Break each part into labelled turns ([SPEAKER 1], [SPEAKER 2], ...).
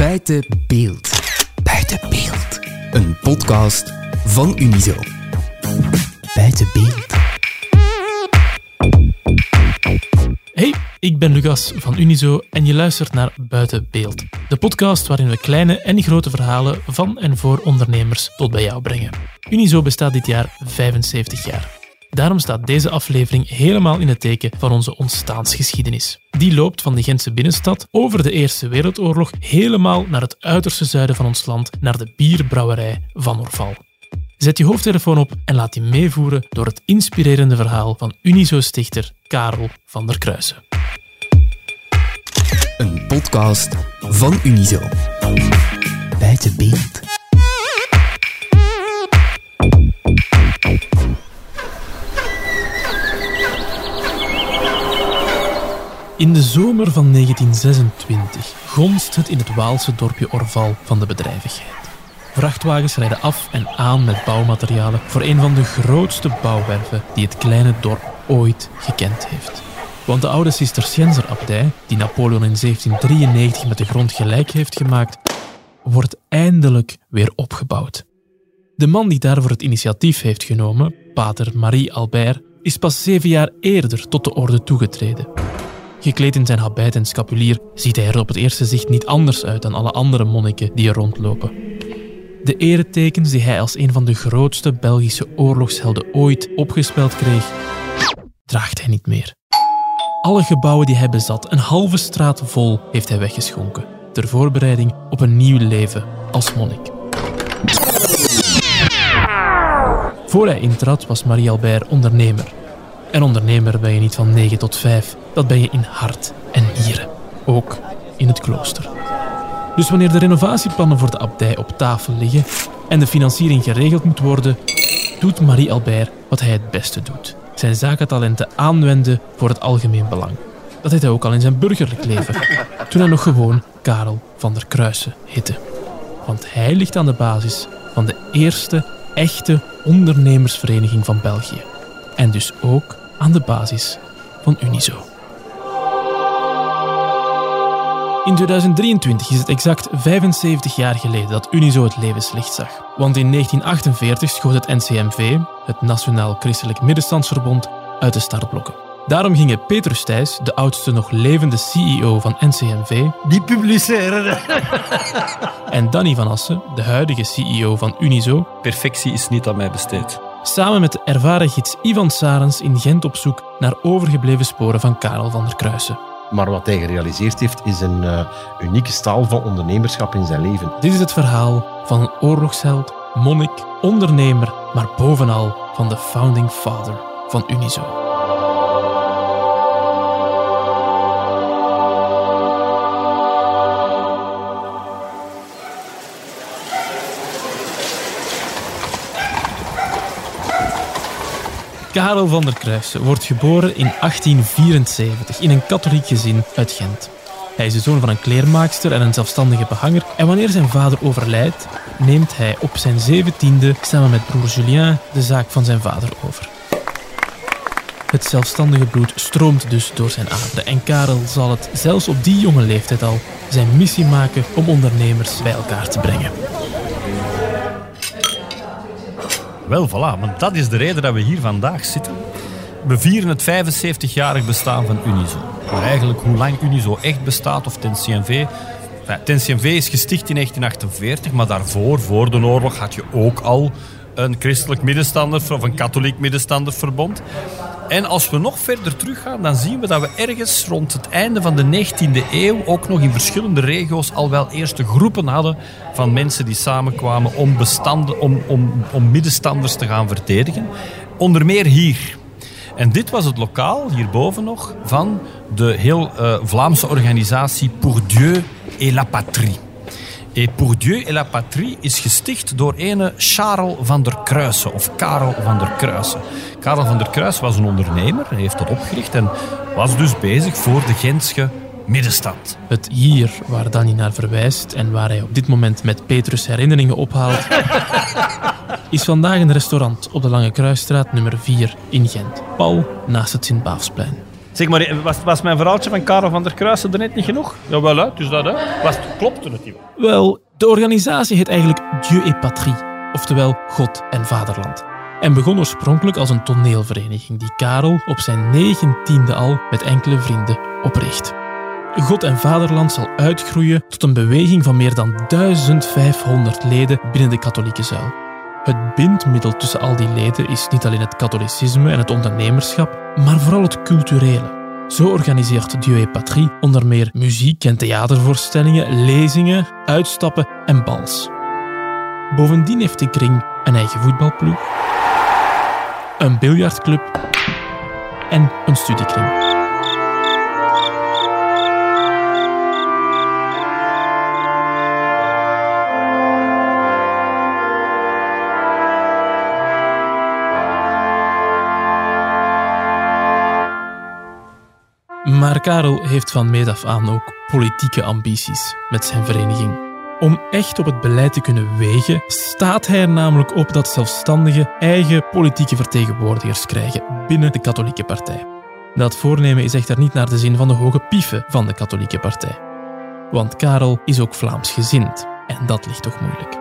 [SPEAKER 1] Buiten beeld. Buiten beeld. Een podcast van Unizo. Buiten beeld.
[SPEAKER 2] Hey, ik ben Lucas van Unizo en je luistert naar Buiten Beeld. De podcast waarin we kleine en grote verhalen van en voor ondernemers tot bij jou brengen. Unizo bestaat dit jaar 75 jaar. Daarom staat deze aflevering helemaal in het teken van onze ontstaansgeschiedenis. Die loopt van de Gentse binnenstad over de Eerste Wereldoorlog helemaal naar het uiterste zuiden van ons land, naar de bierbrouwerij Van Orval. Zet je hoofdtelefoon op en laat je meevoeren door het inspirerende verhaal van Unizo-stichter Karel van der Kruisen.
[SPEAKER 1] Een podcast van Unizo. Buiten beeld.
[SPEAKER 2] In de zomer van 1926 gonst het in het Waalse dorpje Orval van de bedrijvigheid. Vrachtwagens rijden af en aan met bouwmaterialen voor een van de grootste bouwwerven die het kleine dorp ooit gekend heeft. Want de oude Cisterciënzer-abdij, die Napoleon in 1793 met de grond gelijk heeft gemaakt, wordt eindelijk weer opgebouwd. De man die daarvoor het initiatief heeft genomen, pater Marie Albert, is pas zeven jaar eerder tot de orde toegetreden. Gekleed in zijn habit en scapulier ziet hij er op het eerste zicht niet anders uit dan alle andere monniken die er rondlopen. De eretekens die hij als een van de grootste Belgische oorlogshelden ooit opgespeld kreeg, draagt hij niet meer. Alle gebouwen die hij bezat, een halve straat vol, heeft hij weggeschonken, ter voorbereiding op een nieuw leven als monnik. Voor hij intrad was Marie Albert ondernemer. En ondernemer ben je niet van 9 tot 5, dat ben je in hart en nieren. Ook in het klooster. Dus wanneer de renovatieplannen voor de abdij op tafel liggen en de financiering geregeld moet worden, doet Marie Albert wat hij het beste doet. Zijn zakentalenten aanwenden voor het algemeen belang. Dat deed hij ook al in zijn burgerlijk leven, toen hij nog gewoon Karel van der Kruisen heette. Want hij ligt aan de basis van de eerste echte ondernemersvereniging van België. En dus ook aan de basis van Unizo. In 2023 is het exact 75 jaar geleden dat Unizo het levenslicht zag. Want in 1948 schoot het NCMV, het Nationaal Christelijk Middenstandsverbond, uit de startblokken. Daarom gingen Petrus Thijs, de oudste nog levende CEO van NCMV,
[SPEAKER 3] Die publiceren.
[SPEAKER 2] en Danny van Assen, de huidige CEO van Unizo,
[SPEAKER 3] Perfectie is niet aan mij besteed.
[SPEAKER 2] Samen met de ervaren gids Ivan Sarens in Gent op zoek naar overgebleven sporen van Karel van der Kruisen.
[SPEAKER 4] Maar wat hij gerealiseerd heeft, is een eh, unieke staal van ondernemerschap in zijn leven.
[SPEAKER 2] Dit is het verhaal van een oorlogsheld, monnik, ondernemer, maar bovenal van de founding father van Unizo. Karel van der Kruisen wordt geboren in 1874 in een katholiek gezin uit Gent. Hij is de zoon van een kleermaakster en een zelfstandige behanger. En wanneer zijn vader overlijdt, neemt hij op zijn zeventiende samen met broer Julien de zaak van zijn vader over. Het zelfstandige bloed stroomt dus door zijn aderen en Karel zal het zelfs op die jonge leeftijd al zijn missie maken om ondernemers bij elkaar te brengen.
[SPEAKER 3] Wel, voilà, want dat is de reden dat we hier vandaag zitten. We vieren het 75-jarig bestaan van Unizo. Maar eigenlijk hoe lang Unizo echt bestaat, of ten CNV... Ten CNV is gesticht in 1948, maar daarvoor, voor de oorlog, had je ook al een christelijk middenstander of een katholiek middenstanderverbond. En als we nog verder teruggaan, dan zien we dat we ergens rond het einde van de 19e eeuw ook nog in verschillende regio's al wel eerste groepen hadden van mensen die samenkwamen om, bestanden, om, om, om middenstanders te gaan verdedigen. Onder meer hier. En dit was het lokaal, hierboven nog, van de heel eh, Vlaamse organisatie Pour Dieu et la Patrie. Et Pour Dieu et la Patrie is gesticht door ene Charles van der Kruisen, of Karel van der Kruisen. Karel van der Kruisen was een ondernemer, hij heeft dat opgericht en was dus bezig voor de Gentse middenstand.
[SPEAKER 2] Het hier waar Danny naar verwijst en waar hij op dit moment met Petrus herinneringen ophaalt, is vandaag een restaurant op de Lange Kruisstraat nummer 4 in Gent, pal naast het Sint-Baafsplein.
[SPEAKER 3] Zeg maar, was, was mijn verhaaltje van Karel van der Kruisen er net niet genoeg? Jawel, hè? Dus dat, hè? Was, klopte het niet?
[SPEAKER 2] Wel, de organisatie heet eigenlijk Dieu et Patrie, oftewel God en Vaderland. En begon oorspronkelijk als een toneelvereniging die Karel op zijn negentiende al met enkele vrienden opricht. God en Vaderland zal uitgroeien tot een beweging van meer dan 1500 leden binnen de katholieke zuil. Het bindmiddel tussen al die leden is niet alleen het katholicisme en het ondernemerschap, maar vooral het culturele. Zo organiseert Dieu et Patrie onder meer muziek- en theatervoorstellingen, lezingen, uitstappen en bals. Bovendien heeft de kring een eigen voetbalploeg, een biljartclub en een studiekring. Maar Karel heeft van meet af aan ook politieke ambities met zijn vereniging. Om echt op het beleid te kunnen wegen, staat hij er namelijk op dat zelfstandigen eigen politieke vertegenwoordigers krijgen binnen de katholieke partij. Dat voornemen is echter niet naar de zin van de hoge pieven van de katholieke partij. Want Karel is ook Vlaams gezind en dat ligt toch moeilijk.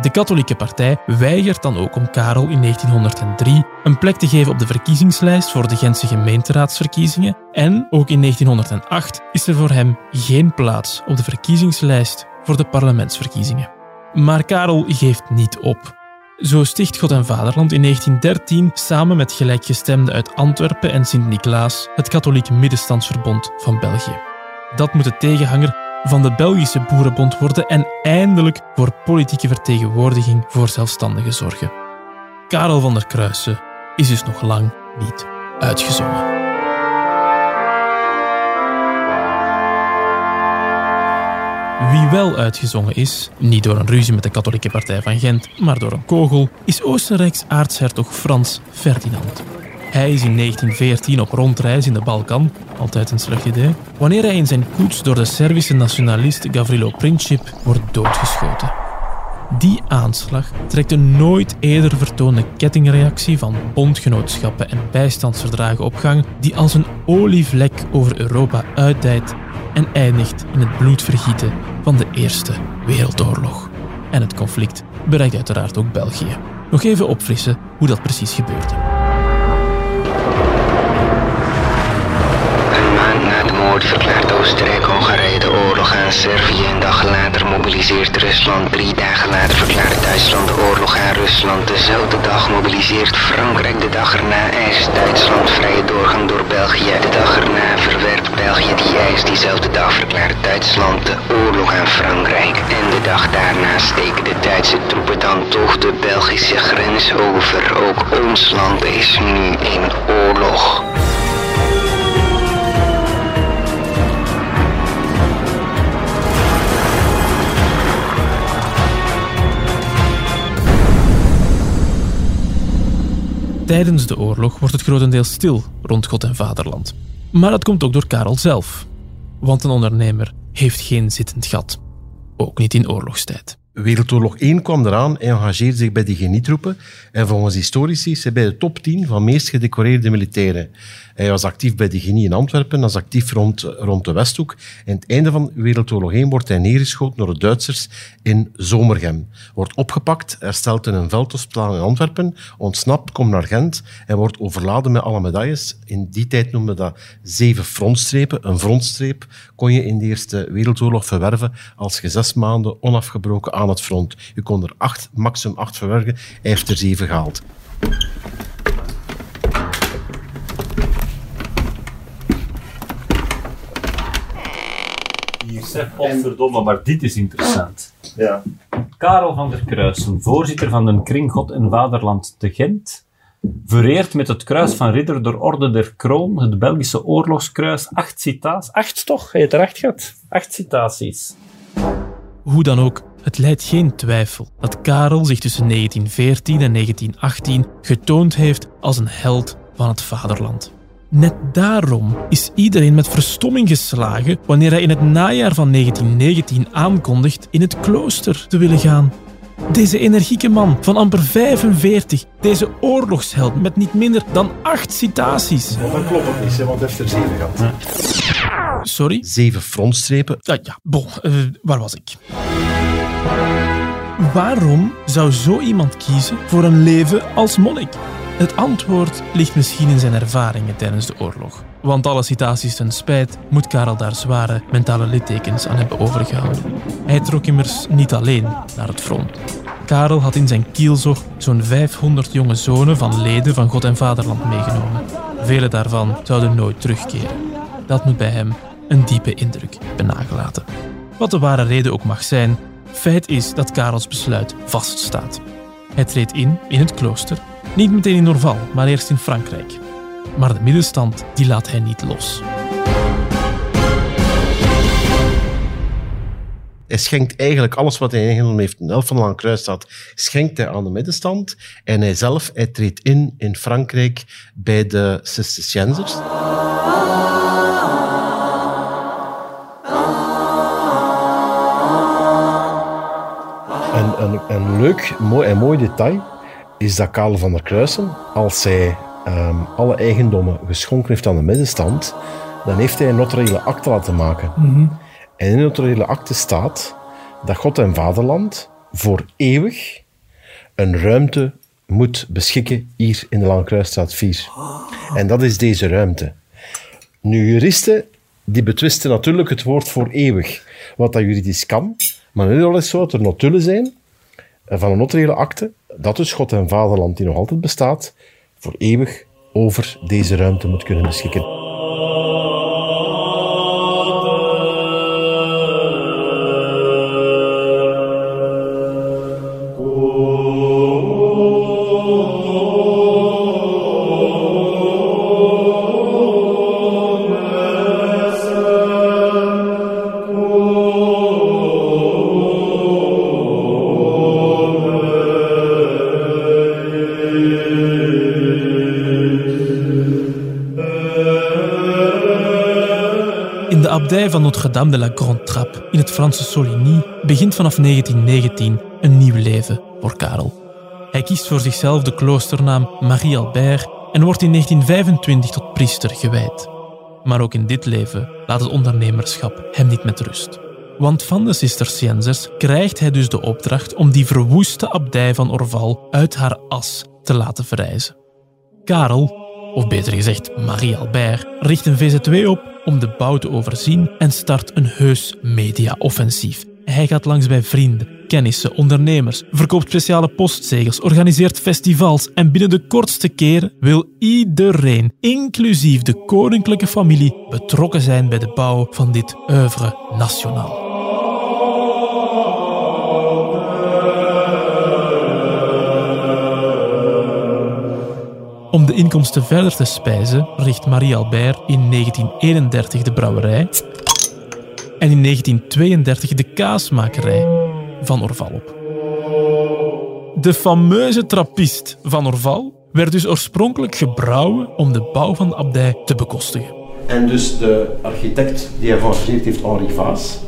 [SPEAKER 2] De katholieke partij weigert dan ook om Karel in 1903 een plek te geven op de verkiezingslijst voor de Gentse gemeenteraadsverkiezingen en ook in 1908 is er voor hem geen plaats op de verkiezingslijst voor de parlementsverkiezingen. Maar Karel geeft niet op. Zo sticht God en Vaderland in 1913 samen met gelijkgestemden uit Antwerpen en Sint-Niklaas het Katholiek Middenstandsverbond van België. Dat moet de tegenhanger van de Belgische Boerenbond worden en eindelijk voor politieke vertegenwoordiging voor zelfstandigen zorgen. Karel van der Kruisen is dus nog lang niet uitgezongen. Wie wel uitgezongen is, niet door een ruzie met de katholieke partij van Gent, maar door een kogel, is Oostenrijks aartshertog Frans Ferdinand. Hij is in 1914 op rondreis in de Balkan, altijd een slecht idee, wanneer hij in zijn koets door de Servische nationalist Gavrilo Princip wordt doodgeschoten. Die aanslag trekt een nooit eerder vertoonde kettingreactie van bondgenootschappen en bijstandsverdragen op gang die als een olievlek over Europa uitdijt en eindigt in het bloedvergieten van de Eerste Wereldoorlog. En het conflict bereikt uiteraard ook België. Nog even opfrissen hoe dat precies gebeurde.
[SPEAKER 5] Moord verklaart Oostenrijk-Hongarije de oorlog aan Servië. Een dag later mobiliseert Rusland. Drie dagen later verklaart Duitsland de oorlog aan Rusland. Dezelfde dag mobiliseert Frankrijk. De dag erna eist Duitsland vrije doorgang door België. De dag erna verwerpt België die eis. Diezelfde dag verklaart Duitsland de oorlog aan Frankrijk. En de dag daarna steken de Duitse troepen dan toch de Belgische grens over. Ook ons land is nu in oorlog.
[SPEAKER 2] Tijdens de oorlog wordt het grotendeels stil rond God en Vaderland. Maar dat komt ook door Karel zelf. Want een ondernemer heeft geen zittend gat. Ook niet in oorlogstijd.
[SPEAKER 4] Wereldoorlog 1 kwam eraan en engageerde zich bij de genietroepen. En volgens historici is hij bij de top 10 van meest gedecoreerde militairen. Hij was actief bij de genie in Antwerpen, was actief rond, rond de Westhoek. En het einde van Wereldoorlog 1 wordt hij neergeschoten door de Duitsers in Zomergem. Wordt opgepakt, hersteld in een veldhospitaal in Antwerpen, ontsnapt, komt naar Gent en wordt overladen met alle medailles. In die tijd noemden we dat zeven frontstrepen. Een frontstreep kon je in de Eerste Wereldoorlog verwerven als je zes maanden onafgebroken aan het front. Je kon er acht, maximum acht verwerven. Hij heeft er zeven gehaald.
[SPEAKER 3] Zeg, godverdomme, maar dit is interessant.
[SPEAKER 6] Ja.
[SPEAKER 3] Karel van der Kruisen, voorzitter van de Kring God en Vaderland te Gent, vereerd met het kruis van ridder door orde der kroon, het Belgische oorlogskruis, acht citaties. Acht toch? Het er acht gehad? Acht citaties.
[SPEAKER 2] Hoe dan ook, het leidt geen twijfel dat Karel zich tussen 1914 en 1918 getoond heeft als een held van het vaderland. Net daarom is iedereen met verstomming geslagen wanneer hij in het najaar van 1919 aankondigt in het klooster te willen gaan. Deze energieke man van amper 45, deze oorlogsheld met niet minder dan acht citaties.
[SPEAKER 4] Dan klopt het niet, want hij heeft er zeven gehad.
[SPEAKER 2] Sorry?
[SPEAKER 4] Zeven frontstrepen.
[SPEAKER 2] Ah, ja, bon, eh, waar was ik? Waarom zou zo iemand kiezen voor een leven als monnik? Het antwoord ligt misschien in zijn ervaringen tijdens de oorlog. Want alle citaties ten spijt moet Karel daar zware mentale littekens aan hebben overgehouden. Hij trok immers niet alleen naar het front. Karel had in zijn kielzog zo'n 500 jonge zonen van leden van God en Vaderland meegenomen. Vele daarvan zouden nooit terugkeren. Dat moet bij hem een diepe indruk hebben nagelaten. Wat de ware reden ook mag zijn, feit is dat Karels besluit vaststaat. Hij treedt in in het klooster, niet meteen in Orval, maar eerst in Frankrijk. Maar de middenstand die laat hij niet los.
[SPEAKER 4] Hij schenkt eigenlijk alles wat hij ingenomen heeft, een elf van Lang Kruisstad, schenkt hij aan de middenstand. En hij zelf, hij treedt in in Frankrijk bij de Cisterciënsers. Een, een, een leuk mooi, en mooi detail is dat Karel van der Kruisen, als hij ehm, alle eigendommen geschonken heeft aan de middenstand, dan heeft hij een notariële akte laten maken. En in de notariële akte staat dat God en Vaderland voor eeuwig een ruimte moet beschikken hier in de Landkruisstraat 4. En dat is deze ruimte. Nu, juristen die betwisten natuurlijk het woord voor eeuwig, wat dat juridisch kan. Maar nu al is zo dat er notulen zijn eh, van een notariële akte, dat dus God en Vaderland, die nog altijd bestaat, voor eeuwig over deze ruimte moet kunnen beschikken.
[SPEAKER 2] Abdij van Notre-Dame de la Grande Trappe in het Franse Soligny begint vanaf 1919 een nieuw leven voor Karel. Hij kiest voor zichzelf de kloosternaam Marie Albert en wordt in 1925 tot priester gewijd. Maar ook in dit leven laat het ondernemerschap hem niet met rust. Want van de Cisterciënsers krijgt hij dus de opdracht om die verwoeste abdij van Orval uit haar as te laten verrijzen. Karel, of beter gezegd Marie Albert, richt een VZW op om de bouw te overzien en start een heus media-offensief. Hij gaat langs bij vrienden, kennissen, ondernemers, verkoopt speciale postzegels, organiseert festivals en binnen de kortste keren wil iedereen, inclusief de koninklijke familie, betrokken zijn bij de bouw van dit oeuvre nationaal. Om de inkomsten verder te spijzen, richt Marie Albert in 1931 de brouwerij en in 1932 de kaasmakerij van Orval op. De fameuze trappist van Orval werd dus oorspronkelijk gebrouwen om de bouw van de abdij te bekostigen.
[SPEAKER 4] En dus de architect die hij georganiseerd heeft, Henri Vaas,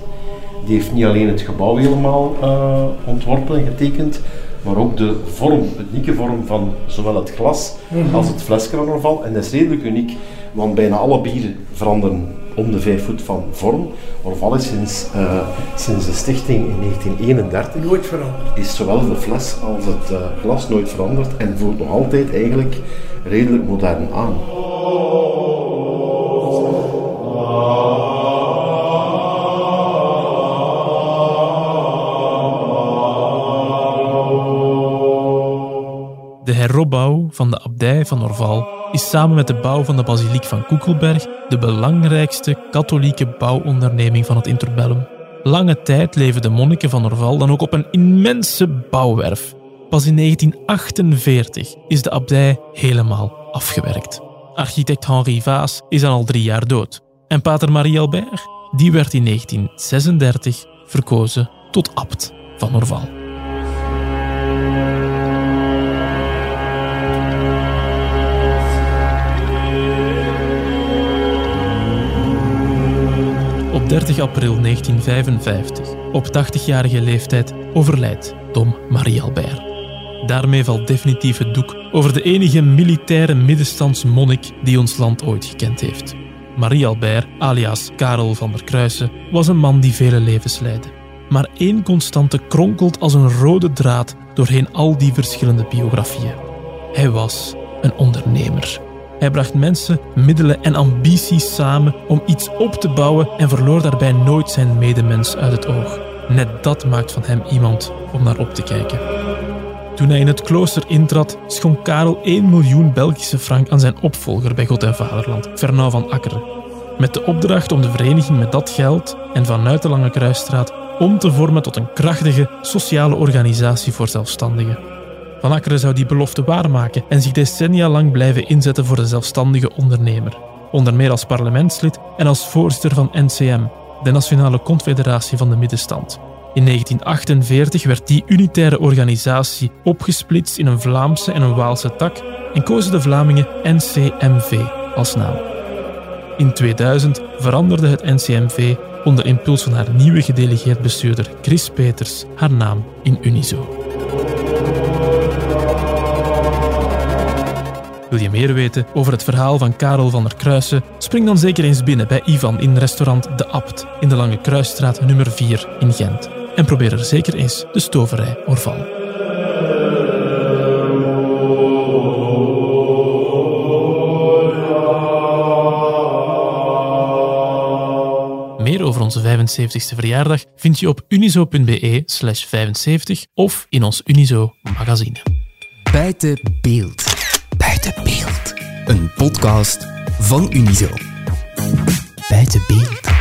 [SPEAKER 4] die heeft niet alleen het gebouw helemaal eh, ontworpen en getekend, maar ook de vorm, de unieke vorm van zowel het glas als het flesje van Orval. En dat is redelijk uniek, want bijna alle bieren veranderen om de vijf voet van vorm. Orval is sinds, eh, sinds de stichting in 1931
[SPEAKER 6] Nooit veranderd.
[SPEAKER 4] is zowel de fles als het eh, glas nooit veranderd en voelt nog altijd eigenlijk redelijk modern aan.
[SPEAKER 2] Heropbouw van de abdij van Orval is samen met de bouw van de basiliek van Koekelberg de belangrijkste katholieke bouwonderneming van het interbellum. Lange tijd leven de monniken van Orval dan ook op een immense bouwwerf. Pas in 1948 is de abdij helemaal afgewerkt. Architect Henri Vaas is dan al drie jaar dood. En pater Marie Albert, die werd in 1936 verkozen tot abt van Orval. 30 april 1955, op 80-jarige leeftijd, overlijdt Tom Marie Albert. Daarmee valt definitief het doek over de enige militaire middenstandsmonnik die ons land ooit gekend heeft. Marie Albert, alias Karel van der Kruisen, was een man die vele levens leidde. Maar één constante kronkelt als een rode draad doorheen al die verschillende biografieën. Hij was een ondernemer. Hij bracht mensen, middelen en ambities samen om iets op te bouwen en verloor daarbij nooit zijn medemens uit het oog. Net dat maakt van hem iemand om naar op te kijken. Toen hij in het klooster intrad, schonk Karel 1 miljoen Belgische frank aan zijn opvolger bij God en Vaderland, Fernand van Akkeren. Met de opdracht om de vereniging met dat geld en vanuit de Lange Kruisstraat om te vormen tot een krachtige sociale organisatie voor zelfstandigen. Van Akkeren zou die belofte waarmaken en zich decennia lang blijven inzetten voor de zelfstandige ondernemer. Onder meer als parlementslid en als voorzitter van NCM, de Nationale Confederatie van de Middenstand. In 1948 werd die unitaire organisatie opgesplitst in een Vlaamse en een Waalse tak en kozen de Vlamingen NCMV als naam. In 2000 veranderde het NCMV onder impuls van haar nieuwe gedelegeerd bestuurder Chris Peters haar naam in Unizo. Wil je meer weten over het verhaal van Karel van der Kruisen? Spring dan zeker eens binnen bij Ivan in restaurant De Abt in de Lange Kruisstraat nummer 4 in Gent. En probeer er zeker eens de stoverij Orval. Meer over onze 75ste verjaardag vind je op unizo.be slash 75 of in ons Unizo magazine.
[SPEAKER 1] Buiten beeld. Een podcast van Unizo. Buiten beeld.